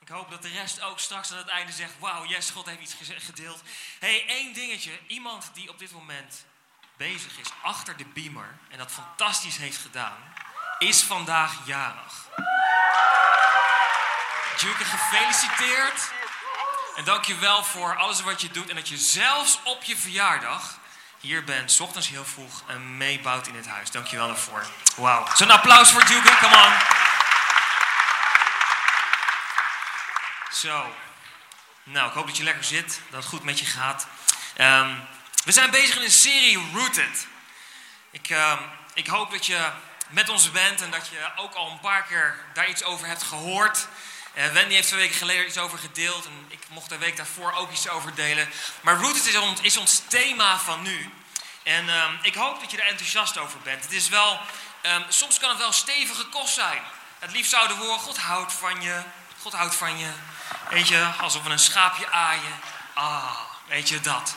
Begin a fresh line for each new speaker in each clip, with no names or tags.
Ik hoop dat de rest ook straks aan het einde zegt: Wauw, yes, God heeft iets gedeeld. hey, één dingetje. Iemand die op dit moment bezig is achter de beamer en dat fantastisch heeft gedaan, is vandaag jarig. Juke, gefeliciteerd. En dank je wel voor alles wat je doet en dat je zelfs op je verjaardag hier bent, 's ochtends heel vroeg en meebouwt in het huis. Dank je wel daarvoor. Wauw. Zo'n applaus voor Juke, come on. Zo. Nou, ik hoop dat je lekker zit, dat het goed met je gaat. Ehm, we zijn bezig in een serie Rooted. Ik, ehm, ik hoop dat je met ons bent en dat je ook al een paar keer daar iets over hebt gehoord. Eh, Wendy heeft twee weken geleden iets over gedeeld en ik mocht de week daarvoor ook iets over delen. Maar Rooted is ons, is ons thema van nu. En ehm, ik hoop dat je er enthousiast over bent. Het is wel, soms kan het wel stevige kost zijn. Het liefst zouden we God houdt van je, God houdt van je. Weet je, alsof we een schaapje aaien. Ah, weet je dat.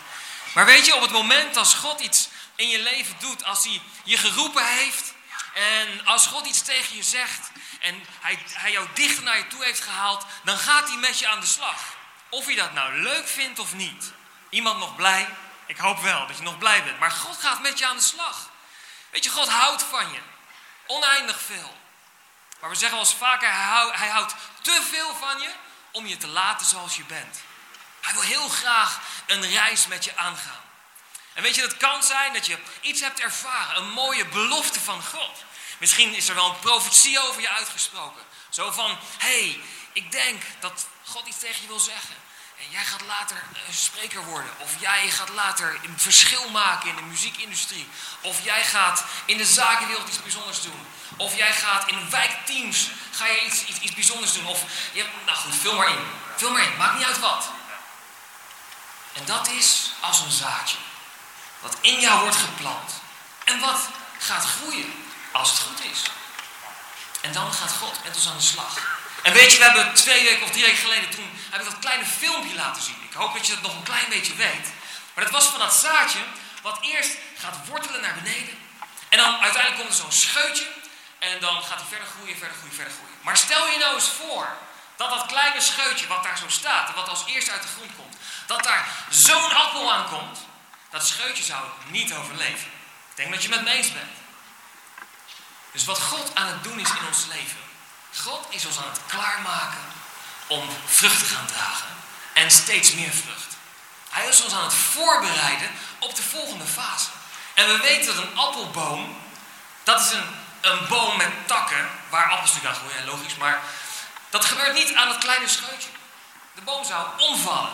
Maar weet je, op het moment als God iets in je leven doet, als hij je geroepen heeft en als God iets tegen je zegt en hij, hij jou dichter naar je toe heeft gehaald, dan gaat hij met je aan de slag. Of je dat nou leuk vindt of niet. Iemand nog blij? Ik hoop wel dat je nog blij bent. Maar God gaat met je aan de slag. Weet je, God houdt van je. Oneindig veel. Maar we zeggen wel eens vaker, hij hou- hij houdt te veel van je om je te laten zoals je bent. Hij wil heel graag een reis met je aangaan. En weet je, het kan zijn dat je iets hebt ervaren, een mooie belofte van God. Misschien is er wel een profetie over je uitgesproken. Zo van, hé, hey, ik denk dat God iets tegen je wil zeggen. En jij gaat later een spreker worden. Of jij gaat later een verschil maken in de muziekindustrie. Of jij gaat in de zakenwereld iets bijzonders doen. Of jij gaat in wijkteams ga je iets, iets, iets bijzonders doen. Of, je, nou goed, vul maar in. Vul maar in, maakt niet uit wat. En dat is als een zaadje. Wat in jou wordt geplant. En wat gaat groeien als het goed is. En dan gaat God met ons aan de slag. En weet je, we hebben twee weken of drie weken geleden toen heb ik dat kleine filmpje laten zien. Ik hoop dat je dat nog een klein beetje weet. Maar dat was van dat zaadje wat eerst gaat wortelen naar beneden. En dan uiteindelijk komt er zo'n scheutje. En dan gaat hij verder groeien, verder groeien, verder groeien. Maar stel je nou eens voor dat dat kleine scheutje wat daar zo staat, en wat als eerste uit de grond komt, dat daar zo'n appel aankomt, dat scheutje zou niet overleven. Ik denk dat je het met me eens bent. Dus wat God aan het doen is in ons leven. God is ons aan het klaarmaken om vrucht te gaan dragen. En steeds meer vrucht. Hij is ons aan het voorbereiden op de volgende fase. En we weten dat een appelboom, dat is een, een boom met takken, waar appels natuurlijk aan groeien, logisch, maar dat gebeurt niet aan dat kleine scheutje. De boom zou omvallen.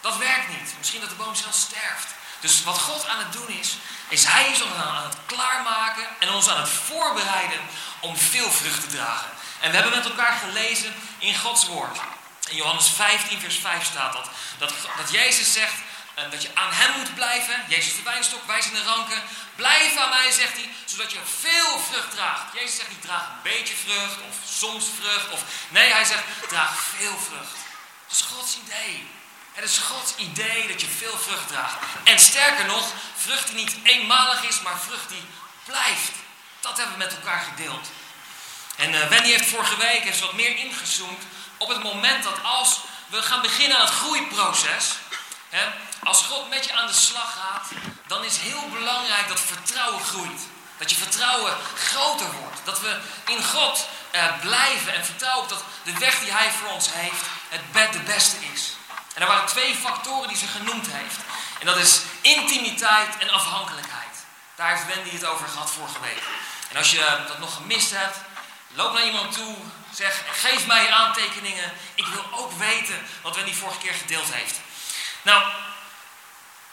Dat werkt niet. Misschien dat de boom zelfs sterft. Dus wat God aan het doen is, is Hij is ons aan het klaarmaken en ons aan het voorbereiden om veel vrucht te dragen. En we hebben met elkaar gelezen in Gods woord. In Johannes 15, vers 5 staat dat. Dat, Jezus zegt eh, dat je aan Hem moet blijven. Jezus de wijnstok, wij zijn de ranken. Blijf aan mij, zegt hij, zodat je veel vrucht draagt. Jezus zegt niet draag een beetje vrucht of soms vrucht. Of, nee, hij zegt draag veel vrucht. Dat is Gods idee. Het is Gods idee dat je veel vrucht draagt. En sterker nog, vrucht die niet eenmalig is, maar vrucht die blijft. Dat hebben we met elkaar gedeeld. En eh, Wendy heeft vorige week heeft wat meer ingezoomd op het moment dat als we gaan beginnen aan het groeiproces, hè, als God met je aan de slag gaat, dan is heel belangrijk dat vertrouwen groeit. Dat je vertrouwen groter wordt. Dat we in God eh, blijven en vertrouwen dat de weg die Hij voor ons heeft het be- de beste is. En er waren twee factoren die ze genoemd heeft. En dat is intimiteit en afhankelijkheid. Daar heeft Wendy het over gehad vorige week. En als je dat nog gemist hebt, loop naar iemand toe. Zeg, geef mij aantekeningen. Ik wil ook weten wat Wendy vorige keer gedeeld heeft. Nou,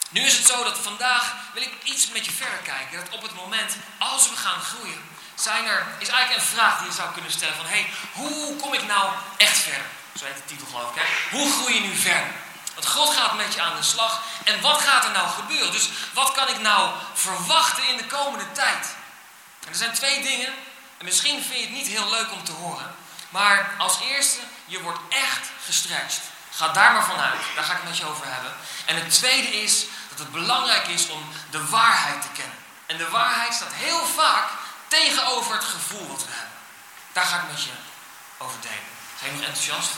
nu is het zo dat vandaag wil ik iets met je verder kijken. Dat op het moment, als we gaan groeien, zijn er, is eigenlijk een vraag die je zou kunnen stellen van... Hey, hoe kom ik nou echt verder? Zo heet de titel geloof ik. Hè? Hoe groei je nu verder? Want God gaat met je aan de slag. En wat gaat er nou gebeuren? Dus wat kan ik nou verwachten in de komende tijd? En er zijn twee dingen. En misschien vind je het niet heel leuk om te horen. Maar als eerste, je wordt echt gestretched. Ga daar maar vanuit. Daar ga ik het met je over hebben. En het tweede is dat het belangrijk is om de waarheid te kennen. En de waarheid staat heel vaak tegenover het gevoel wat we hebben. Daar ga ik met je over delen. Zijn je nog enthousiast?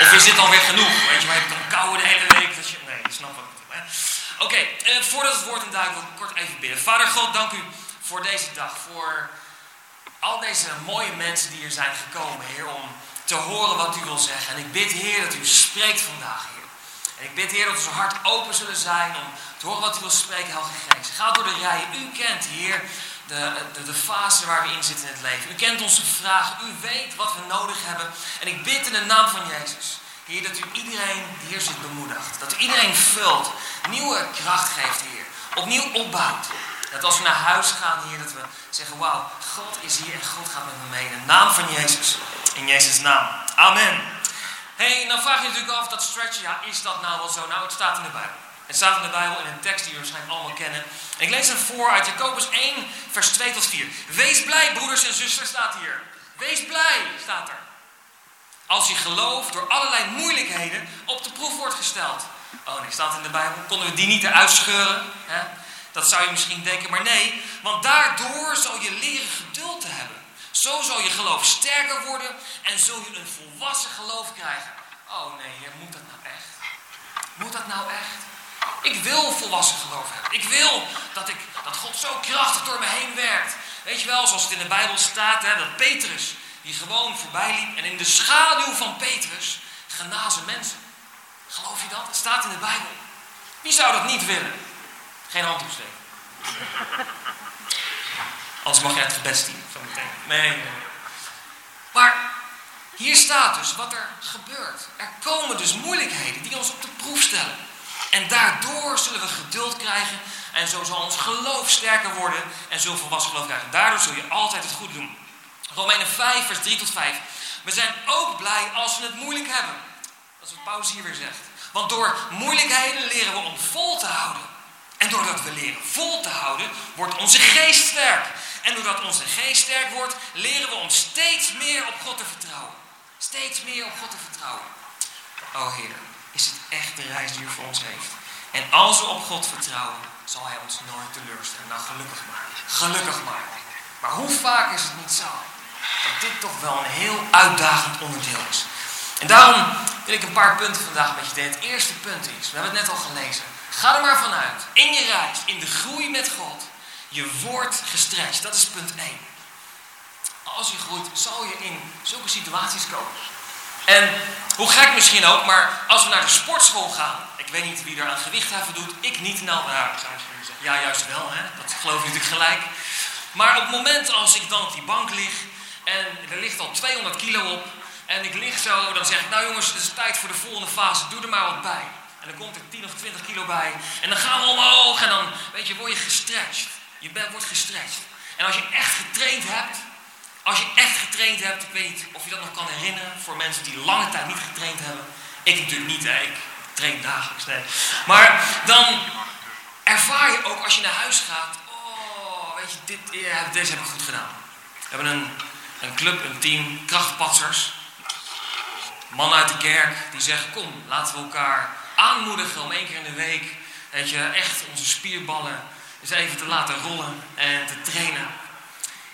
Of is dit alweer genoeg? Weet je, maar je kan kouwen de hele week. Dat je, nee, je snapt wat ik bedoel. Oké, eh, voordat het woord induikt, wil ik kort even bidden. Vader God, dank u voor deze dag. Voor al deze mooie mensen die hier zijn gekomen, Heer, om te horen wat u wil zeggen. En ik bid, Heer, dat u spreekt vandaag, Heer. En ik bid, Heer, dat onze hart open zullen zijn om te horen wat u wil spreken, Heilige Geest. Ga door de rijen. U kent, Heer, de, de, de fase waar we in zitten in het leven. U kent onze vragen. U weet wat we nodig hebben. En ik bid in de naam van Jezus. Heer, dat u iedereen die hier zit bemoedigt. Dat u iedereen vult. Nieuwe kracht geeft, Heer. Opnieuw opbouwt. Dat als we naar huis gaan, Heer, dat we zeggen, wauw, God is hier en God gaat met me mee. In de naam van Jezus. In Jezus' naam. Amen. hey, dan vraag je natuurlijk af, dat stretchen, ja, is dat nou wel zo? Nou, het staat in de Bijbel. Het staat in de Bijbel in een tekst die we waarschijnlijk allemaal kennen. En ik lees hem voor uit Jacobus 1, vers 2 tot 4. Wees blij, broeders en zusters, staat hier. Wees blij, staat er. Als je geloof door allerlei moeilijkheden op de proef wordt gesteld. Oh nee, staat in de Bijbel. Konden we die niet eruit scheuren? Hè? Dat zou je misschien denken, maar nee. Want daardoor zal je leren geduld te hebben. Zo zal je geloof sterker worden en zul je een volwassen geloof krijgen. Oh nee, heer, moet dat nou echt? Moet dat nou echt? Ik wil volwassen geloof hebben. Ik wil dat, ik, dat God zo krachtig door me heen werkt. Weet je wel, zoals het in de Bijbel staat, hè, dat Petrus, die gewoon voorbij liep en in de schaduw van Petrus genazen mensen. Geloof je dat? Het staat in de Bijbel. Wie zou dat niet willen? Geen hand opsteken. Anders mag je het gebedsteam zo meteen. Nee, nee. Maar hier staat dus wat er gebeurt. Er komen dus moeilijkheden die ons op de proef stellen. En daardoor zullen we geduld krijgen. En zo zal ons geloof sterker worden. En zullen volwassen geloof krijgen. Daardoor zul je altijd het goed doen. Romeinen 5, vers 3 tot 5. We zijn ook blij als we het moeilijk hebben. Dat is wat Paulus hier weer zegt. Want door moeilijkheden leren we om vol te houden. En doordat we leren vol te houden, wordt onze geest sterk. En doordat onze geest sterk wordt, leren we om steeds meer op God te vertrouwen. Steeds meer op God te vertrouwen. Oh Heer, is het echt de reis die u voor ons heeft. En als we op God vertrouwen, zal Hij ons nooit teleurstellen. Nou, gelukkig maar. Gelukkig maar. Maar hoe vaak is het niet zo? Dat dit toch wel een heel uitdagend onderdeel is. En daarom wil ik een paar punten vandaag met je delen. Het eerste punt is, we hebben het net al gelezen. Ga er maar vanuit, in je reis, in de groei met God, je wordt gestretched. Dat is punt 1. Als je groeit, zal je in zulke situaties komen. En hoe gek misschien ook, maar als we naar de sportschool gaan, ik weet niet wie er aan gewichtheffen doet, ik niet. Nou, zeggen, ja, juist wel, hè? dat geloof ik natuurlijk gelijk. Maar op het moment als ik dan op die bank lig en er ligt al 200 kilo op en ik lig zo, dan zeg ik, nou jongens, het is tijd voor de volgende fase, doe er maar wat bij. En dan komt er 10 of 20 kilo bij en dan gaan we omhoog en dan, weet je, word je gestretched. Je wordt gestretched. En als je echt getraind hebt, als je echt getraind hebt, ik weet niet of je dat nog kan herinneren voor mensen die lange tijd niet getraind hebben. Ik natuurlijk niet, hè. ik train dagelijks. Maar dan ervaar je ook als je naar huis gaat, oh, weet je, dit, ja, deze heb ik goed gedaan. We hebben een, een club, een team, krachtpatsers. Mannen uit de kerk die zeggen, kom, laten we elkaar aanmoedigen om één keer in de week, weet je, echt onze spierballen eens even te laten rollen en te trainen.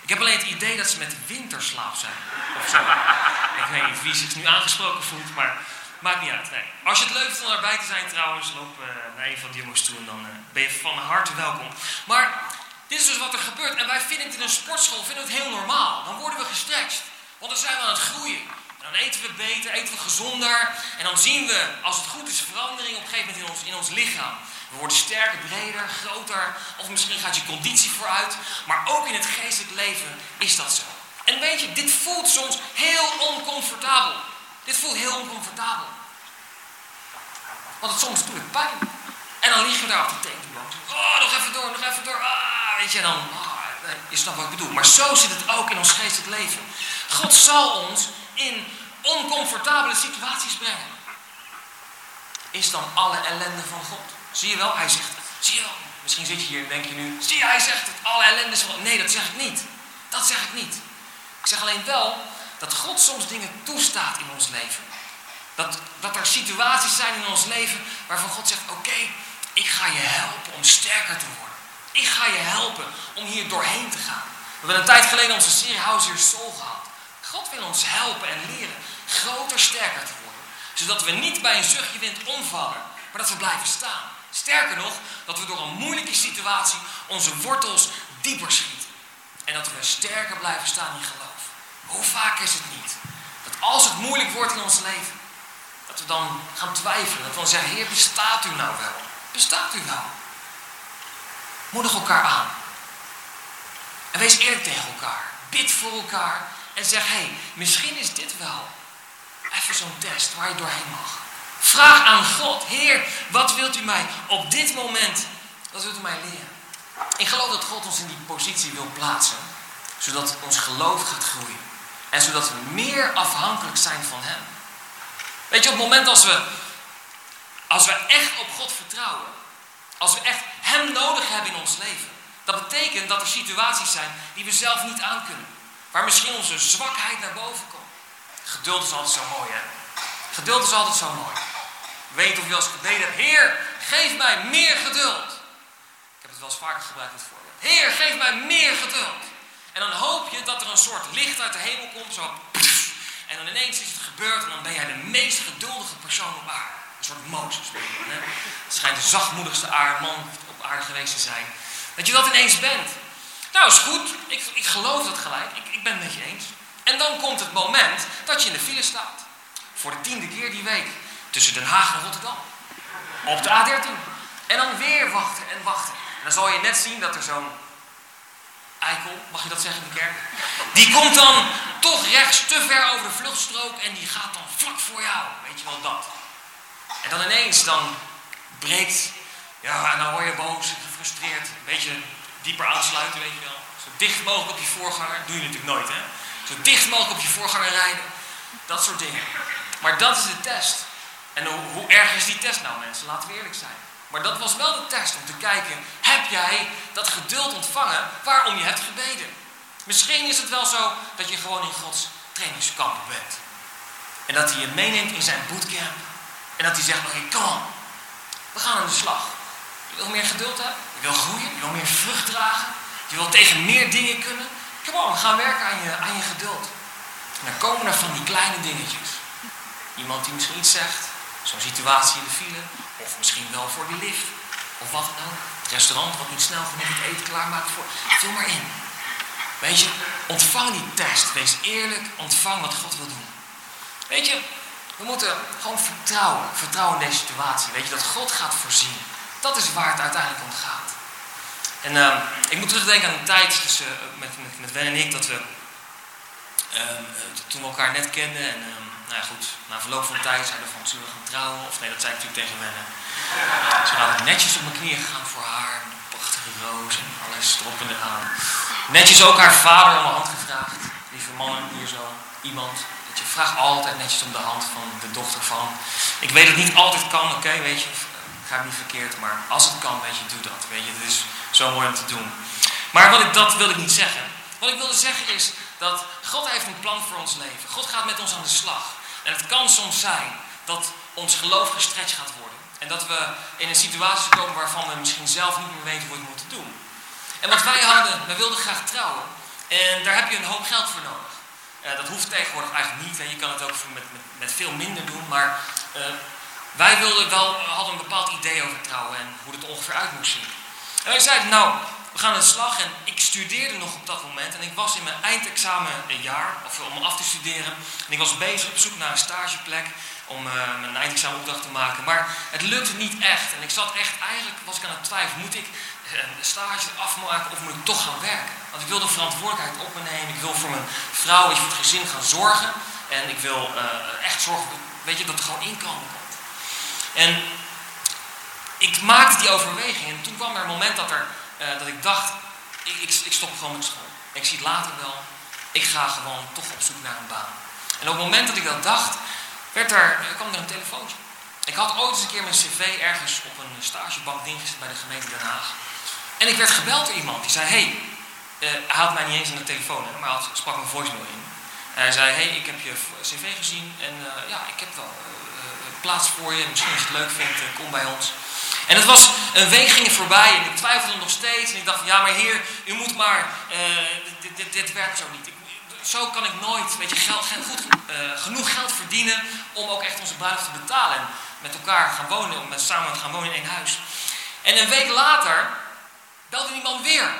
Ik heb alleen het idee dat ze met winterslaap zijn. Of zo. Ik weet niet wie zich nu aangesproken voelt, maar maakt niet uit. Als je het leuk vindt om erbij te zijn trouwens, loop uh, naar een van die jongens toe en dan uh, ben je van harte welkom. Maar dit is dus wat er gebeurt. En wij vinden het in een sportschool vinden het heel normaal. Dan worden we gestretched. Want dan zijn we aan het groeien. Dan eten we beter, eten we gezonder. En dan zien we, als het goed is, verandering op een gegeven moment in ons, in ons lichaam. We worden sterker, breder, groter. Of misschien gaat je conditie vooruit. Maar ook in het geestelijk leven is dat zo. En weet je, dit voelt soms heel oncomfortabel. Dit voelt heel oncomfortabel. Want het soms doet het pijn. En dan liggen we daar op de tekenbank. Oh, nog even door, nog even door. Ah, weet je, dan... Oh, je snapt wat ik bedoel. Maar zo zit het ook in ons geestelijk leven. God zal ons in oncomfortabele situaties brengen. Is dan alle ellende van God? Zie je wel? Hij zegt het. Zie je wel? Misschien zit je hier en denk je nu, zie je, hij zegt het. Alle ellende is van God. Nee, dat zeg ik niet. Dat zeg ik niet. Ik zeg alleen wel dat God soms dingen toestaat in ons leven. Dat, dat er situaties zijn in ons leven waarvan God zegt, oké, ik ga je helpen om sterker te worden. Ik ga je helpen om hier doorheen te gaan. We hebben een tijd geleden onze serie House Your Soul gehad. God wil ons helpen en leren groter, sterker te worden. Zodat we niet bij een zuchtje wind omvallen, maar dat we blijven staan. Sterker nog, dat we door een moeilijke situatie onze wortels dieper schieten. En dat we sterker blijven staan in geloof. Hoe vaak is het niet dat als het moeilijk wordt in ons leven, dat we dan gaan twijfelen. Dat we dan zeggen, Heer, bestaat u nou wel? Bestaat u wel? Moedig elkaar aan. En wees eerlijk tegen elkaar. Bid voor elkaar. En zeg, hé, hey, misschien is dit wel even zo'n test waar je doorheen mag. Vraag aan God, Heer, wat wilt u mij op dit moment, wat wilt u mij leren? Ik geloof dat God ons in die positie wil plaatsen, zodat ons geloof gaat groeien. En zodat we meer afhankelijk zijn van Hem. Weet je, op het moment als we, als we echt op God vertrouwen, als we echt Hem nodig hebben in ons leven, dat betekent dat er situaties zijn die we zelf niet aankunnen. Waar misschien onze zwakheid naar boven komt. Geduld is altijd zo mooi, hè? Geduld is altijd zo mooi. Weet of je als gebeden hebt, Heer, geef mij meer geduld. Ik heb het wel eens vaker gebruikt, dit voorbeeld. Heer, geef mij meer geduld. En dan hoop je dat er een soort licht uit de hemel komt, zo. En dan ineens is het gebeurd en dan ben jij de meest geduldige persoon op aarde. Een soort Mozes. Het schijnt de zachtmoedigste man op aarde geweest te zijn. Dat je dat ineens bent. Nou, is goed. Ik, ik geloof dat gelijk. Ik, ik ben het met je eens. En dan komt het moment dat je in de file staat. Voor de tiende keer die week. Tussen Den Haag en Rotterdam. Op de A13. En dan weer wachten en wachten. En dan zal je net zien dat er zo'n eikel, mag je dat zeggen in de kerk? Die komt dan toch rechts te ver over de vluchtstrook en die gaat dan vlak voor jou. Weet je wel dat? En dan ineens, dan breekt, ja, en dan word je boos gefrustreerd. Een beetje dieper aansluiten, weet je wel. Zo dicht mogelijk op je voorganger, doe je natuurlijk nooit, hè? Zo dicht mogelijk op je voorganger rijden. Dat soort dingen. Maar dat is de test. En hoe, hoe erg is die test nou, mensen? Laten we eerlijk zijn. Maar dat was wel de test om te kijken, heb jij dat geduld ontvangen waarom je hebt gebeden? Misschien is het wel zo dat je gewoon in Gods trainingskamp bent. En dat hij je meeneemt in zijn bootcamp. En dat hij zegt, oké, kom on. We gaan aan de slag. Je wil meer geduld hebben. Je wil groeien. Je wil meer vrucht dragen. Je wil tegen meer dingen kunnen. Kom on, gaan werken aan je, aan je geduld. Dan komen er van die kleine dingetjes. Iemand die misschien iets zegt. Zo'n situatie in de file. Of misschien wel voor die lift. Of wat dan ook. Het restaurant wat niet snel genoeg het eten klaarmaakt voor. Vul maar in. Weet je, ontvang die test. Wees eerlijk. Ontvang wat God wil doen. Weet je, we moeten gewoon vertrouwen. Vertrouwen in deze situatie. Weet je, dat God gaat voorzien. Dat is waar het uiteindelijk om gaat. En uh, ik moet terugdenken aan een tijd tussen, uh, met, met, met Wen en ik, dat we uh, toen we elkaar net kenden. En ehm, nou ja, goed, na verloop van tijd zeiden we van, zullen we gaan trouwen? Of nee, dat zei ik natuurlijk tegen Wennen. Ze waren netjes op mijn knieën gegaan voor haar. Een prachtige roos en alles erop en. Netjes ook haar vader om de hand gevraagd. Lieve mannen, hier zo, iemand. Dat je vraagt altijd netjes om de hand van de dochter van. Ik weet dat het niet altijd kan, oké, weet je. Ik niet verkeerd, maar als het kan, weet je, doe dat. Weet je, het is zo mooi om te doen. Maar wat ik, dat wil ik niet zeggen. Wat ik wilde zeggen is dat God heeft een plan voor ons leven. God gaat met ons aan de slag. En het kan soms zijn dat ons geloof gestretched gaat worden. En dat we in een situatie komen waarvan we misschien zelf niet meer weten hoe we moeten doen. En wat wij hadden, we wilden graag trouwen. En daar heb je een hoop geld voor nodig. Uh, dat hoeft tegenwoordig eigenlijk niet. Hè. Je kan het ook met, met, met veel minder doen. Maar uh, wij wilden wel, hadden een bepaald idee over trouwen en hoe het ongeveer uit moest zien. En wij zeiden, nou, we gaan aan de slag. En ik studeerde nog op dat moment. En ik was in mijn eindexamenjaar, of om af te studeren. En ik was bezig op zoek naar een stageplek om uh, mijn eindexamenopdracht te maken. Maar het lukte niet echt. En ik zat echt, eigenlijk was ik aan het twijfelen. Moet ik een stage afmaken of moet ik toch gaan werken? Want ik wil de verantwoordelijkheid op me nemen. Ik wil voor mijn vrouw, je, voor het gezin gaan zorgen. En ik wil uh, echt zorgen, weet je, dat er gewoon inkomen komt. En ik maakte die overweging. En toen kwam er een moment dat, er, uh, dat ik dacht, ik, ik, stop gewoon met school. Ik zie het later wel. Ik ga gewoon toch op zoek naar een baan. En op het moment dat ik dat dacht, werd er, kwam er een telefoontje. Ik had ooit eens een keer mijn cv ergens op een stagebank neergezet bij de gemeente Den Haag. En ik werd gebeld door iemand die zei: Hey, uh, hij mij niet eens aan de telefoon, hè, maar hij sprak een voicemail in. Hij zei: Hey, ik heb je cv gezien en ja, ik heb wel plaats voor je. Misschien als je het leuk vindt, kom bij ons. En het was, een week ging voorbij en ik twijfelde nog steeds. En ik dacht: Ja, maar heer, u moet maar, dit, dit, dit, werkt zo niet. Zo kan ik nooit weet je, geld, goed, uh, genoeg geld verdienen om ook echt onze bruiloft te betalen. En met elkaar gaan wonen, om met, samen gaan wonen in één huis. En een week later belde die man weer.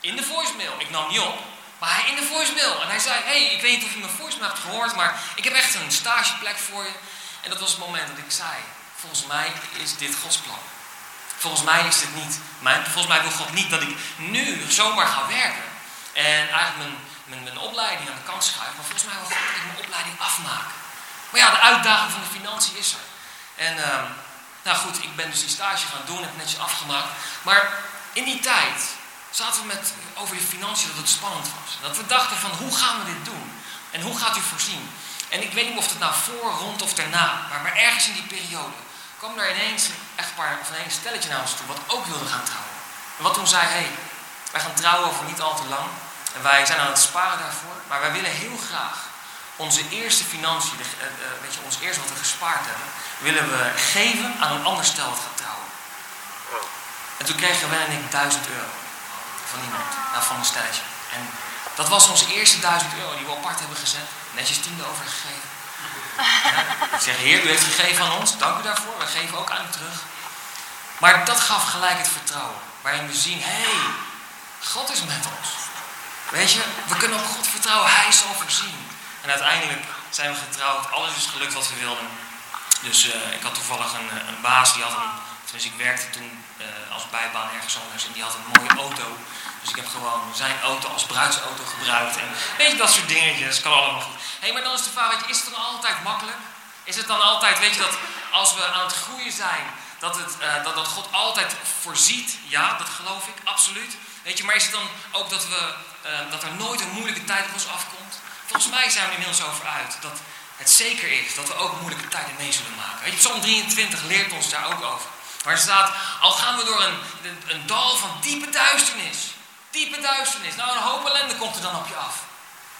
In de voicemail. Ik nam niet op. Maar hij in de voicemail. En hij zei, hey, ik weet niet of je mijn voicemail hebt gehoord, maar ik heb echt een stageplek voor je. En dat was het moment dat ik zei, volgens mij is dit Gods plan. Volgens mij is dit niet volgens mij wil God niet dat ik nu zomaar ga werken. En eigenlijk mijn, mijn, mijn opleiding aan de kant schuif. Maar volgens mij wil God dat ik mijn opleiding afmaak. Maar ja, de uitdaging van de financiën is er. En uh, nou goed, ik ben dus die stage gaan doen, heb netjes afgemaakt. Maar in die tijd zaten we met, over de financiën dat het spannend was. Dat we dachten van hoe gaan we dit doen? En hoe gaat u voorzien? En ik weet niet of het nou voor, rond of daarna, maar, maar ergens in die periode kwam er ineens een echtpaar of een stelletje naar ons toe wat ook wilde gaan trouwen. En wat toen zei, hé, hey, wij gaan trouwen over niet al te lang. En wij zijn aan het sparen daarvoor, maar wij willen heel graag onze eerste financiën, de, uh, weet je, ons eerste wat we gespaard hebben, willen we geven aan een ander stel wat gaat trouwen. En toen kregen wij en ik 1000 euro van iemand, nou, van een stelletje. En dat was onze eerste 1000 euro die we apart hebben gezet, netjes tiende overgegeven. Ja, ik zeg, Heer, u heeft gegeven aan ons, dank u daarvoor, we geven ook aan u terug. Maar dat gaf gelijk het vertrouwen, waarin we zien, hé, hey, God is met ons. Weet je, we kunnen op God vertrouwen, Hij zal voorzien. En uiteindelijk zijn we getrouwd, alles is gelukt wat we wilden. Dus uh, ik had toevallig een, eh, een, baas, die had een, ik werkte toen uh, als bijbaan ergens anders en die had een mooie auto. Dus ik heb gewoon zijn auto als bruidsauto gebruikt. En weet je, dat soort dingetjes, kan allemaal goed. Hé, hey, maar dan is de vraag, is het dan altijd makkelijk? Is het dan altijd, weet je, dat als we aan het groeien zijn, dat, het, uh, dat, dat God altijd voorziet? Ja, dat geloof ik, absoluut. Weet je, maar is het dan ook dat, we, uh, dat er nooit een moeilijke tijd op ons afkomt? Volgens mij zijn we inmiddels over uit dat het zeker is dat we ook moeilijke tijden mee zullen maken. Weet je, Psalm 23 leert ons daar ook over. Waar staat, al gaan we door een, een dal van diepe duisternis. Duisternis. Nou, een hoop ellende komt er dan op je af.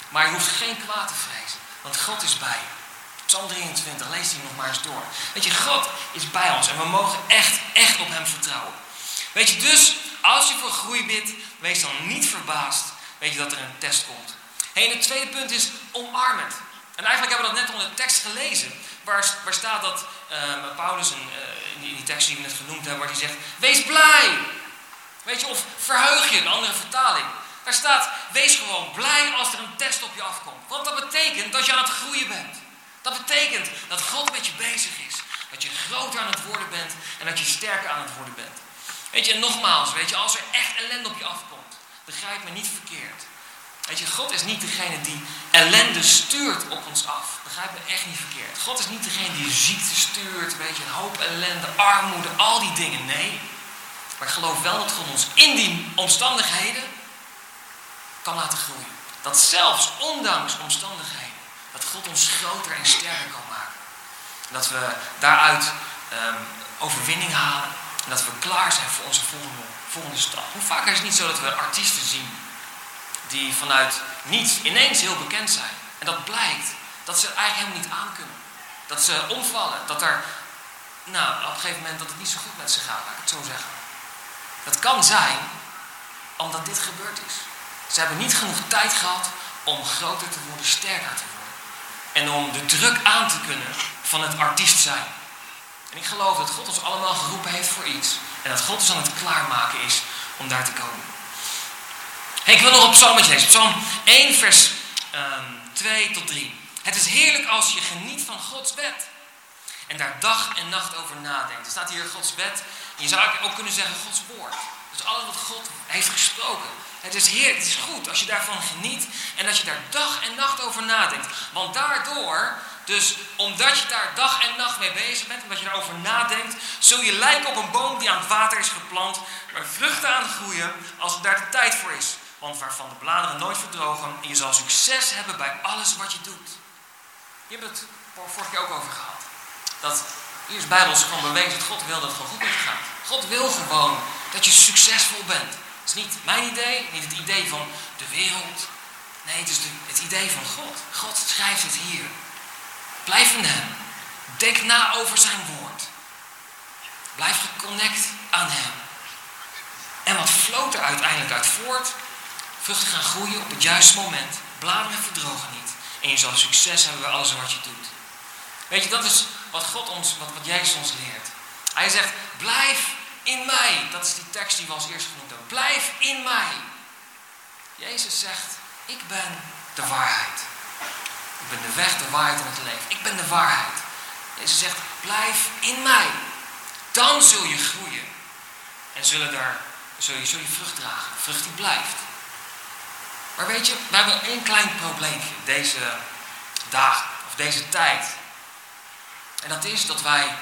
Maar je hoeft geen kwaad te vrezen, want God is bij je. Psalm 23, lees die nog maar eens door. Weet je, God is bij ons en we mogen echt, echt op Hem vertrouwen. Weet je, dus als je voor groei bidt, wees dan niet verbaasd. Weet je dat er een test komt. Hey, het tweede punt is omarm het. En eigenlijk hebben we dat net onder de tekst gelezen. Waar, waar staat dat uh, Paulus, een, uh, in die tekst die we net genoemd hebben, waar hij zegt: Wees blij. Weet je, of verheug je, een andere vertaling. Daar staat: Wees gewoon blij als er een test op je afkomt. Want dat betekent dat je aan het groeien bent. Dat betekent dat God met je bezig is. Dat je groter aan het worden bent en dat je sterker aan het worden bent. Weet je, en nogmaals, weet je, als er echt ellende op je afkomt, begrijp me niet verkeerd. Weet je, God is niet degene die ellende stuurt op ons af. Begrijp me echt niet verkeerd. God is niet degene die ziekte stuurt, weet je, een hoop ellende, armoede, al die dingen. Nee. Maar ik geloof wel dat God ons in die omstandigheden kan laten groeien. Dat zelfs ondanks omstandigheden, dat God ons groter en sterker kan maken. Dat we daaruit um, overwinning halen. En dat we klaar zijn voor onze volgende, volgende stap. Hoe vaak is het niet zo dat we artiesten zien die vanuit niets ineens heel bekend zijn. En dat blijkt dat ze eigenlijk helemaal niet aankunnen. Dat ze omvallen. Dat er, nou, op een gegeven moment dat het niet zo goed met ze gaat, laat ik het zo zeggen. Dat kan zijn omdat dit gebeurd is. Ze hebben niet genoeg tijd gehad om groter te worden, sterker te worden. En om de druk aan te kunnen van het artiest zijn. En ik geloof dat God ons allemaal geroepen heeft voor iets. En dat God ons aan het klaarmaken is om daar te komen. Hey, ik wil nog op psalmetje lezen. Psalm 1 vers um, ehm, 2 tot 3. Het is heerlijk als je geniet van Gods wet. En daar dag en nacht over nadenkt. Er staat hier Gods wet. Je zou ook kunnen zeggen Gods woord. Dus alles wat God heeft gesproken. Het is heerlijk, het is goed als je daarvan geniet. En dat je daar dag en nacht over nadenkt. Want daardoor dus omdat je daar dag en nacht mee bezig bent, omdat je daarover nadenkt, zul je lijken op een boom die aan het water is geplant, waar vruchten aan groeien als daar de tijd voor is. Want waarvan de bladeren nooit verdrogen en je zal succes hebben bij alles wat je doet. Je hebt het vorige keer ook over gehad. Dat hier is Bijbels gewoon bewezen dat God wil dat het gewoon goed met je gaat. God wil gewoon dat je succesvol bent. Het is niet mijn idee, niet het idee van de wereld. Nee, het is het idee van God. God schrijft het hier. Blijf in Hem. Denk na over Zijn woord. Blijf geconnect aan Hem. En wat floot er uiteindelijk uit voort? Vruchten gaan groeien op het juiste moment. bladeren verdrogen niet. En je zal succes hebben bij alles wat je doet. Weet je, dat is wat God ons, wat, wat Jezus ons leert. Hij zegt, blijf in mij. Dat is die tekst die we als eerst genoemd hebben. Blijf in mij. Jezus zegt, ik ben de waarheid. Ik ben de weg, de waarheid en het leven. Ik ben de waarheid. Jezus zegt, blijf in mij. Dan zul je groeien. En zullen daar, zul, je, zul je vrucht dragen. Vrucht die blijft. Maar weet je, we hebben één klein probleempje deze dagen of deze tijd. En dat is dat wij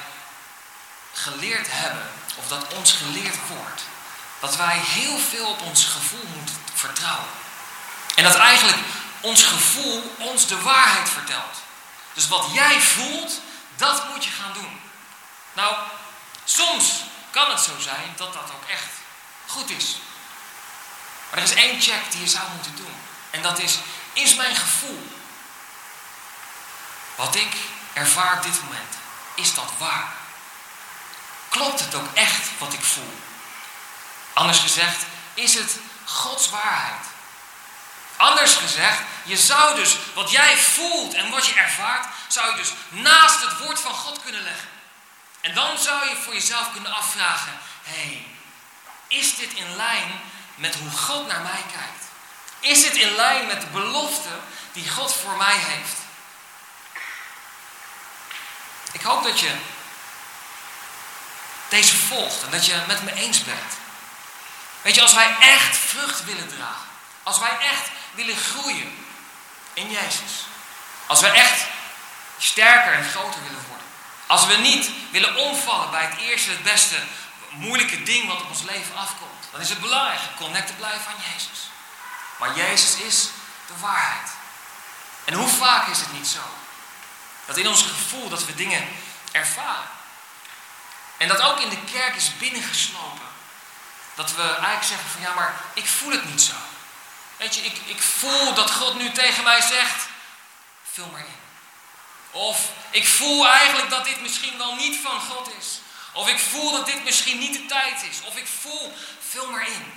geleerd hebben, of dat ons geleerd wordt, dat wij heel veel op ons gevoel moeten vertrouwen. En dat eigenlijk ons gevoel ons de waarheid vertelt. Dus wat jij voelt, dat moet je gaan doen. Nou, soms kan het zo zijn dat dat ook echt goed is. Maar er is één check die je zou moeten doen. En dat is, is mijn gevoel, wat ik ervaar dit moment, is dat waar? Klopt het ook echt wat ik voel? Anders gezegd, is het Gods waarheid? Anders gezegd, je zou dus wat jij voelt en wat je ervaart, zou je dus naast het woord van God kunnen leggen. En dan zou je voor jezelf kunnen afvragen: hey, is dit in lijn met hoe God naar mij kijkt? Is dit in lijn met de belofte die God voor mij heeft? Ik hoop dat je deze volgt en dat je met me eens bent. Weet je, als wij echt vrucht willen dragen, als wij echt willen groeien in Jezus, als wij echt sterker en groter willen worden, als we niet willen omvallen bij het eerste, het beste, moeilijke ding wat op ons leven afkomt, dan is het belangrijk connected blijven aan Jezus. Maar Jezus is de waarheid. En hoe vaak is het niet zo? Dat in ons gevoel dat we dingen ervaren. En dat ook in de kerk is binnengeslopen. Dat we eigenlijk zeggen van ja, maar ik voel het niet zo. Weet je, ik, ik voel dat God nu tegen mij zegt, vul maar in. Of ik voel eigenlijk dat dit misschien wel niet van God is. Of ik voel dat dit misschien niet de tijd is. Of ik voel, vul maar in.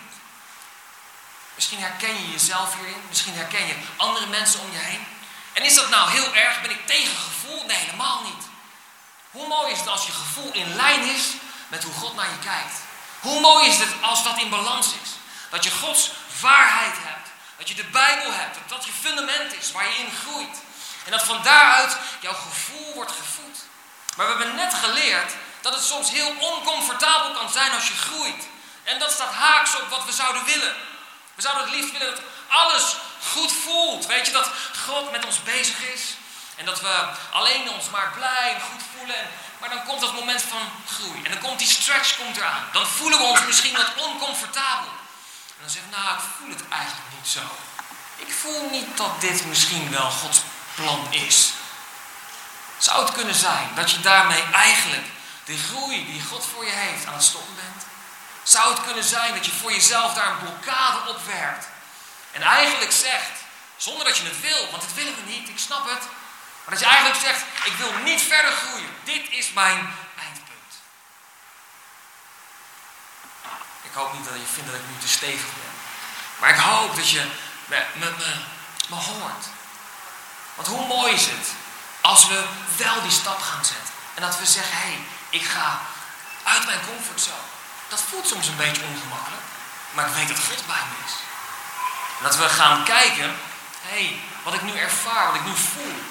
Misschien herken je jezelf hierin. Misschien herken je andere mensen om je heen. En is dat nou heel erg? Ben ik tegen gevoel? Nee, helemaal niet. Hoe mooi is het als je gevoel in lijn is met hoe God naar je kijkt? Hoe mooi is het als dat in balans is? Dat je Gods waarheid hebt. Dat je de Bijbel hebt. Dat dat je fundament is waar je in groeit. En dat van daaruit jouw gevoel wordt gevoed. Maar we hebben net geleerd dat het soms heel oncomfortabel kan zijn als je groeit. En dat staat haaks op wat we zouden willen. We zouden het liefst willen dat alles goed voelt. Weet je, dat God met ons bezig is. En dat we alleen ons maar blij en goed voelen. maar dan komt dat moment van groei. En dan komt die stretch komt eraan. Dan voelen we ons misschien wat oncomfortabel. En dan zeggen we, nou, ik voel het eigenlijk niet zo. Ik voel niet dat dit misschien wel Gods plan is. Zou het kunnen zijn dat je daarmee eigenlijk de groei die God voor je heeft aan het stoppen bent? Zou het kunnen zijn dat je voor jezelf daar een blokkade opwerpt en eigenlijk zegt, zonder dat je het wil, want dat willen we niet, ik snap het, maar dat je eigenlijk zegt, ik wil niet verder groeien. Dit is mijn eindpunt. Ik hoop niet dat je vindt dat ik nu te stevig ben. Maar ik hoop dat je me, me, me, hoort. Want hoe mooi is het als we wel die stap gaan zetten. En dat we zeggen, hé, hey, ik ga uit mijn comfortzone. Dat voelt soms een beetje ongemakkelijk. Maar ik weet dat God bij me is. En dat we gaan kijken, hé, hey, wat ik nu ervaar, wat ik nu voel.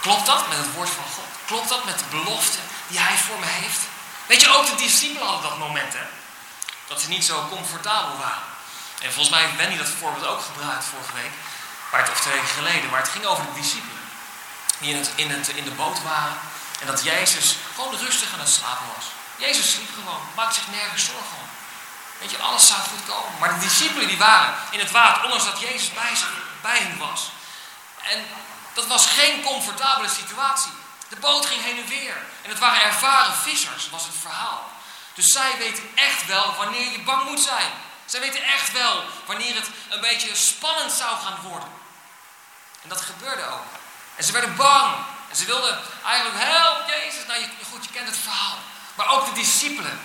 Klopt dat met het woord van God? Klopt dat met de belofte die Hij voor me heeft? Weet je, ook de discipelen hadden dat moment, hè? Dat ze niet zo comfortabel waren. En volgens mij heeft Wendy dat voorbeeld ook gebruikt vorige week. Het, of twee weken geleden. Maar het ging over de discipelen. Die in, het, in, het, in de boot waren. En dat Jezus gewoon rustig aan het slapen was. Jezus sliep gewoon. Maakte zich nergens zorgen om. Weet je, alles zou goed komen. Maar de discipelen die waren in het water. Ondanks dat Jezus bij, bij hen was. En dat was geen comfortabele situatie. De boot ging heen en weer. En het waren ervaren vissers, was het verhaal. Dus zij weten echt wel wanneer je bang moet zijn. Zij weten echt wel wanneer het een beetje spannend zou gaan worden. En dat gebeurde ook. En ze werden bang. En ze wilden eigenlijk, help Jezus. Nou, je, goed, je kent het verhaal. Maar ook de discipelen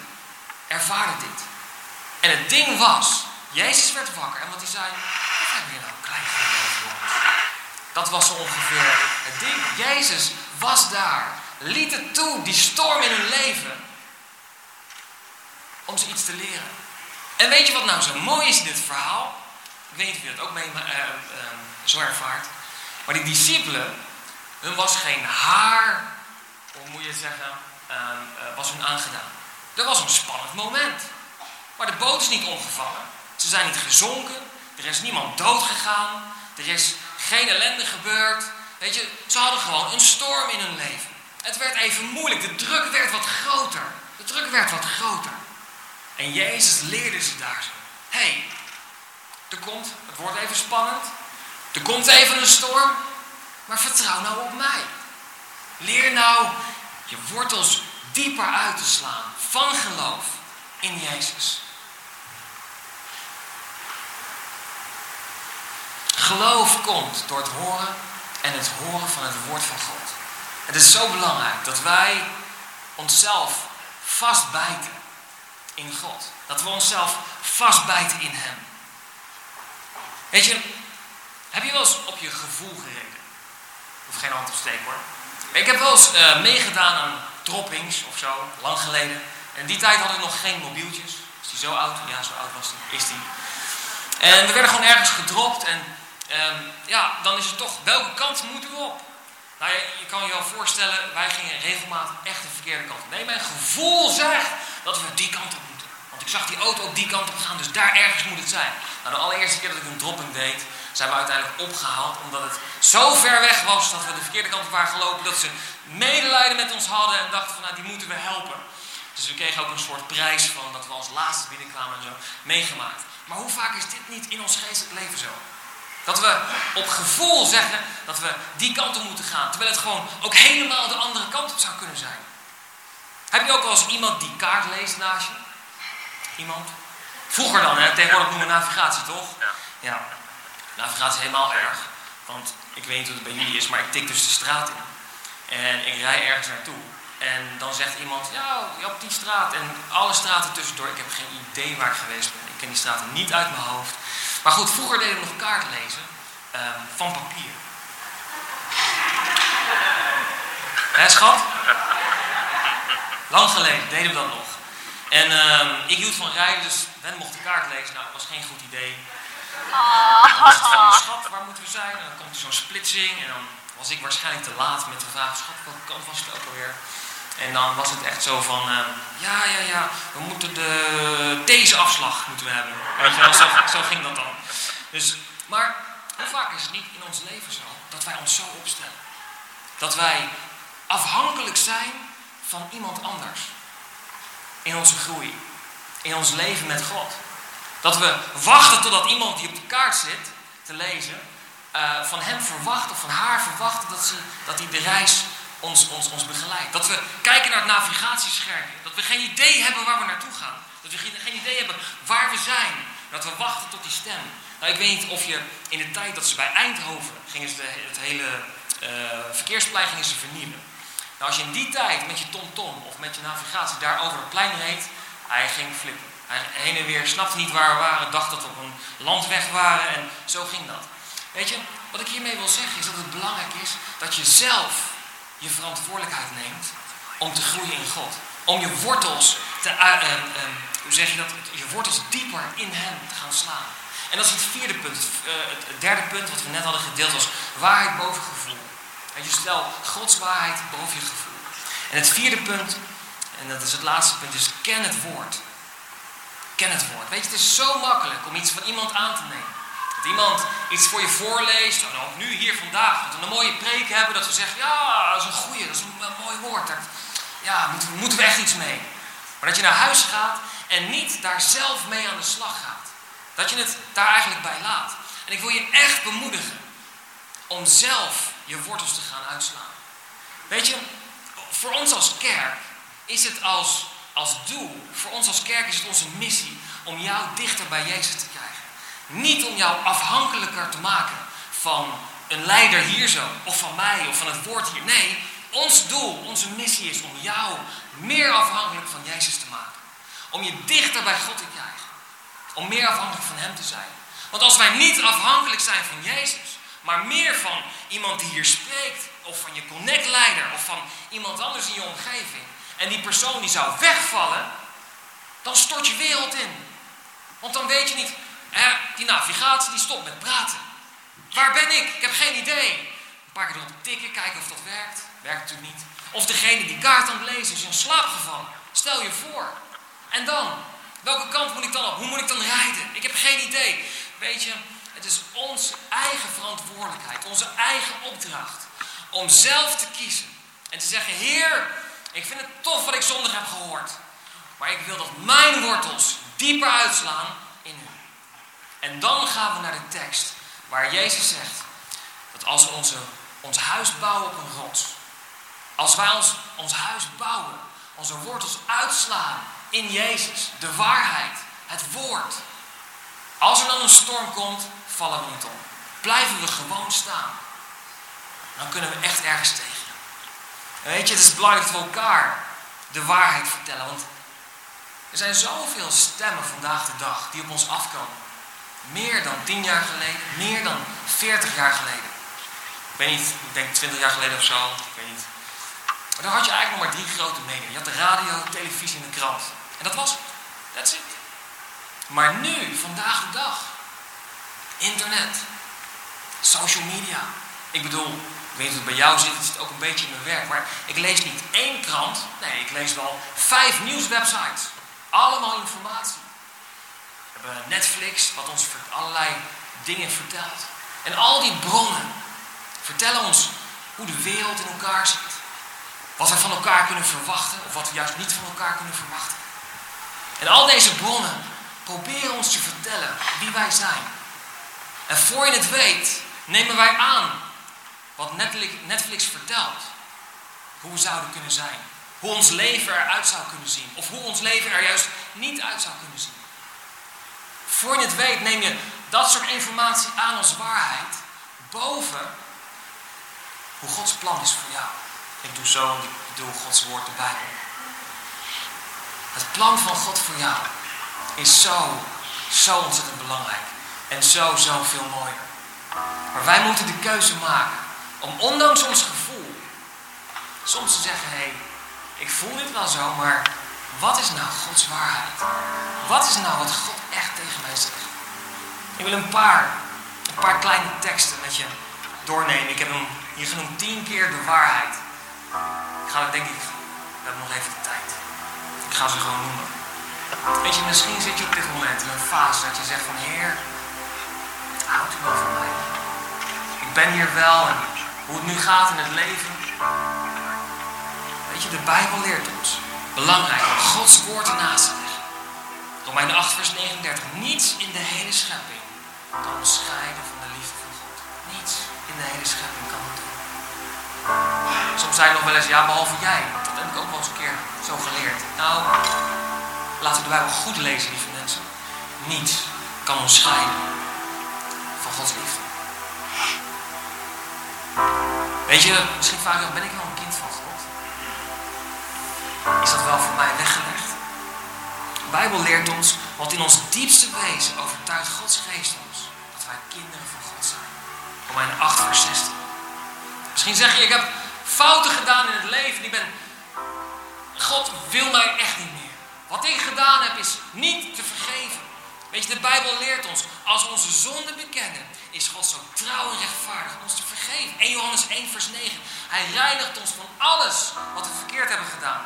ervaren dit. En het ding was, Jezus werd wakker. En wat hij zei, wat hebben nou bij geloof, jongens. Dat was ongeveer het ding. Jezus was daar. Liet het toe, die storm in hun leven. Om ze iets te leren. En weet je wat nou zo mooi is in dit verhaal? Ik weet niet of je dat ook mee uh, zo ervaart. Maar die discipelen, hun was geen haar, hoe moet je het zeggen, was hun aangedaan. Er was een spannend moment. Maar de boot is niet omgevallen. Ze zijn niet gezonken. Er is niemand dood gegaan. Er is geen ellende gebeurd. Weet je, ze hadden gewoon een storm in hun leven. Het werd even moeilijk. De druk werd wat groter. De druk werd wat groter. En Jezus leerde ze daar zo. Hé, hey, er komt, het wordt even spannend. Er komt even een storm. Maar vertrouw nou op mij. Leer nou je wortels dieper uit te slaan van geloof in Jezus. Geloof komt door het horen en het horen van het woord van God. Het is zo belangrijk dat wij onszelf vastbijten in God. Dat we onszelf vastbijten in Hem. Weet je, heb je wel eens op je gevoel gereden? Hoef geen hand op steken hoor. Ik heb wel eens uh, meegedaan aan droppings of zo, lang geleden. En in die tijd hadden we nog geen mobieltjes. Is die zo oud? Ja, zo oud was die. Is die. En we werden gewoon ergens gedropt en um, ja, dan is het toch, welke kant moeten we op? Nou, je, je, kan je wel voorstellen, wij gingen regelmatig echt de verkeerde kant op. Nee, mijn gevoel zegt dat we die kant op moeten. Want ik zag die auto ook die kant op gaan, dus daar ergens moet het zijn. Nou, de allereerste keer dat ik een dropping deed, zijn we uiteindelijk opgehaald. Omdat het zo ver weg was dat we de verkeerde kant op waren gelopen. Dat ze medelijden met ons hadden en dachten van, nou, die moeten we helpen. Dus we kregen ook een soort prijs van dat we als laatste binnenkwamen en zo meegemaakt. Maar hoe vaak is dit niet in ons geestelijk leven zo? Dat we op gevoel zeggen dat we die kant op moeten gaan. Terwijl het gewoon ook helemaal de andere kant op zou kunnen zijn. Heb je ook wel eens iemand die kaart leest naast je? Iemand? Vroeger dan, hè? Tegenwoordig noemen we navigatie, toch? Ja. ja. Navigatie is helemaal erg. Want ik weet niet hoe het bij jullie is, maar ik tik dus de straat in. En ik rij ergens naartoe. En dan zegt iemand, ja, op die straat. En alle straten tussendoor. Ik heb geen idee waar ik geweest ben. Ken die straten niet uit mijn hoofd. Maar goed, vroeger deden we nog kaart lezen um, van papier. Hé, schat? Lang geleden deden we dat nog. En um, ik hield van rijden, dus Ben mocht de kaart lezen. Nou, dat was geen goed idee. Dan was het schat, waar moeten we zijn? En dan komt er zo'n splitsing en dan was ik waarschijnlijk te laat met de vraag, schat, welke kant was het ook alweer? En dan was het echt zo van, uh, ja, ja, ja, we moeten de, deze afslag moeten we hebben. Weet je wel, zo, ging dat dan. Dus, maar hoe vaak is het niet in ons leven zo dat wij ons zo opstellen? Dat wij afhankelijk zijn van iemand anders. In onze groei. In ons leven met God. Dat we wachten totdat iemand die op de kaart zit te lezen, uh, van hem verwacht of van haar verwachten dat, ze, dat hij de reis ons, ons, ons begeleidt. Dat we kijken naar het navigatiescherm. Dat we geen idee hebben waar we naartoe gaan. Dat we geen, geen idee hebben waar we zijn. Dat we wachten tot die stem. Nou, ik weet niet of je in de tijd dat ze bij Eindhoven gingen ze het hele uh, verkeersplein gingen ze vernielen. Nou, als je in die tijd met je TomTom -tom of met je navigatie daar over het plein reed, hij ging flippen. Hij heen en weer, snapte niet waar we waren, dacht dat we op een landweg waren en zo ging dat. Weet je, wat ik hiermee wil zeggen is dat het belangrijk is dat je zelf je verantwoordelijkheid neemt om te groeien in God. Om je wortels te, uh, uh, hoe zeg je dat, je wortels dieper in Hem te gaan slaan. En dat is het vierde punt. Eh, het derde punt wat we net hadden gedeeld was waarheid boven gevoel. En je stel Gods waarheid boven je gevoel. En het vierde punt, en dat is het laatste punt, is ken het woord. Ken het woord. Weet je, het is zo makkelijk om iets van iemand aan te nemen. Dat iemand iets voor je voorleest, en ook nu hier vandaag, dat we een mooie preek hebben, dat we zeggen, ja, dat is een goeie, dat is een, mooi woord. Ja, moeten, moeten we echt iets mee. Maar dat je naar huis gaat en niet daar zelf mee aan de slag gaat. Dat je het daar eigenlijk bij laat. En ik wil je echt bemoedigen om zelf je wortels te gaan uitslaan. Weet je, voor ons als kerk is het als, als doel, voor ons als kerk is het onze missie om jou dichter bij Jezus te krijgen. Niet om jou afhankelijker te maken van een leider hier zo, of van mij, of van het woord hier. Nee, ons doel, onze missie is om jou meer afhankelijk van Jezus te maken. Om je dichter bij God te krijgen. Om meer afhankelijk van Hem te zijn. Want als wij niet afhankelijk zijn van Jezus, maar meer van iemand die hier spreekt, of van je connectleider, of van iemand anders in je omgeving, en die persoon die zou wegvallen, dan stort je wereld in. Want dan weet je niet, hè, die navigatie die stopt met praten. Waar ben ik? Ik heb geen idee. Een paar keer erop tikken, kijken of dat werkt. Werkt natuurlijk niet. Of degene die kaart aan het lezen is in slaap gevallen. Stel je voor. En dan? Welke kant moet ik dan op? Hoe moet ik dan rijden? Ik heb geen idee. Weet je, het is onze eigen verantwoordelijkheid, onze eigen opdracht. Om zelf te kiezen. En te zeggen, Heer, ik vind het tof wat ik zondag heb gehoord. Maar ik wil dat mijn wortels dieper uitslaan. En dan gaan we naar de tekst waar Jezus zegt dat als we onze, ons huis bouwen op een rots, als wij ons, ons huis bouwen, onze wortels uitslaan in Jezus, de waarheid, het woord. Als er dan een storm komt, vallen we niet om. Blijven we gewoon staan. Dan kunnen we echt ergens tegen. En weet je, het is belangrijk we elkaar de waarheid vertellen. Want er zijn zoveel stemmen vandaag de dag die op ons afkomen. Meer dan 10 jaar geleden, meer dan 40 jaar geleden. Ik weet niet, ik denk 20 jaar geleden of zo, ik weet niet. Maar dan had je eigenlijk nog maar drie grote media. Je had de radio, televisie en de krant. En dat was het. That's it. Maar nu, vandaag de dag, internet, social media. Ik bedoel, ik weet niet of het bij jou zit, het zit ook een beetje in mijn werk. Maar ik lees niet één krant, nee, ik lees wel vijf nieuwswebsites. Allemaal informatie. Netflix, wat ons allerlei dingen vertelt. En al die bronnen vertellen ons hoe de wereld in elkaar zit. Wat we van elkaar kunnen verwachten, of wat we juist niet van elkaar kunnen verwachten. En al deze bronnen proberen ons te vertellen wie wij zijn. En voor je het weet, nemen wij aan wat Netflix vertelt. Hoe we zouden kunnen zijn. Hoe ons leven eruit zou kunnen zien. Of hoe ons leven er juist niet uit zou kunnen zien. Voor je het weet neem je dat soort informatie aan als waarheid. Boven hoe Gods plan is voor jou. Ik doe zo, ik doe Gods woord erbij. Het plan van God voor jou is zo, zo ontzettend belangrijk. En zo, zo veel mooier. Maar wij moeten de keuze maken om ondanks ons gevoel soms te zeggen, hé, hey, ik voel dit wel zo, maar wat is nou Gods waarheid? Wat is nou wat God echt tegen mij zegt? Ik wil een paar, een paar kleine teksten met je doornemen. Ik heb hem hier genoemd tien keer de waarheid. Ik ga het denk ik, we hebben nog even de tijd. Ik ga ze gewoon noemen. Weet je, misschien zit je op dit moment in een fase dat je zegt van Heer, houdt u wel van mij? Ik ben hier wel en hoe het nu gaat in het leven. Weet je, de Bijbel leert ons. Belangrijk, Gods woord ernaast te leggen. Romeinen 8 vers 39. Niets in de hele schepping kan ons scheiden van de liefde van God. Niets in de hele schepping kan het doen. Soms zijn nog wel eens, ja, behalve jij. Dat heb ik ook wel eens een keer zo geleerd. Nou, laten we de Bijbel goed lezen, lieve mensen. Niets kan ons scheiden van Gods liefde. Weet je, misschien je ben ik wel Is dat wel voor mij weggelegd? De Bijbel leert ons wat in ons diepste wezen overtuigt Gods geest ons. Dat wij kinderen van God zijn. Romeinen 8 vers 16. Misschien zeg je, ik heb fouten gedaan in het leven. Ik ben, God wil mij echt niet meer. Wat ik gedaan heb is niet te vergeven. Weet je, de Bijbel leert ons, als we onze zonde bekennen, is God zo trouw en rechtvaardig ons te vergeven. 1 Johannes 1 vers 9. Hij reinigt ons van alles wat we verkeerd hebben gedaan.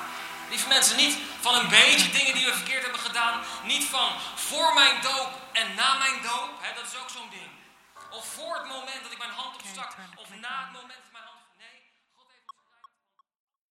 Lieve mensen, niet van een beetje dingen die we verkeerd hebben gedaan. Niet van voor mijn doop en na mijn doop. Hè, dat is ook zo'n ding. Of voor het moment dat ik mijn hand opstak. Of na het moment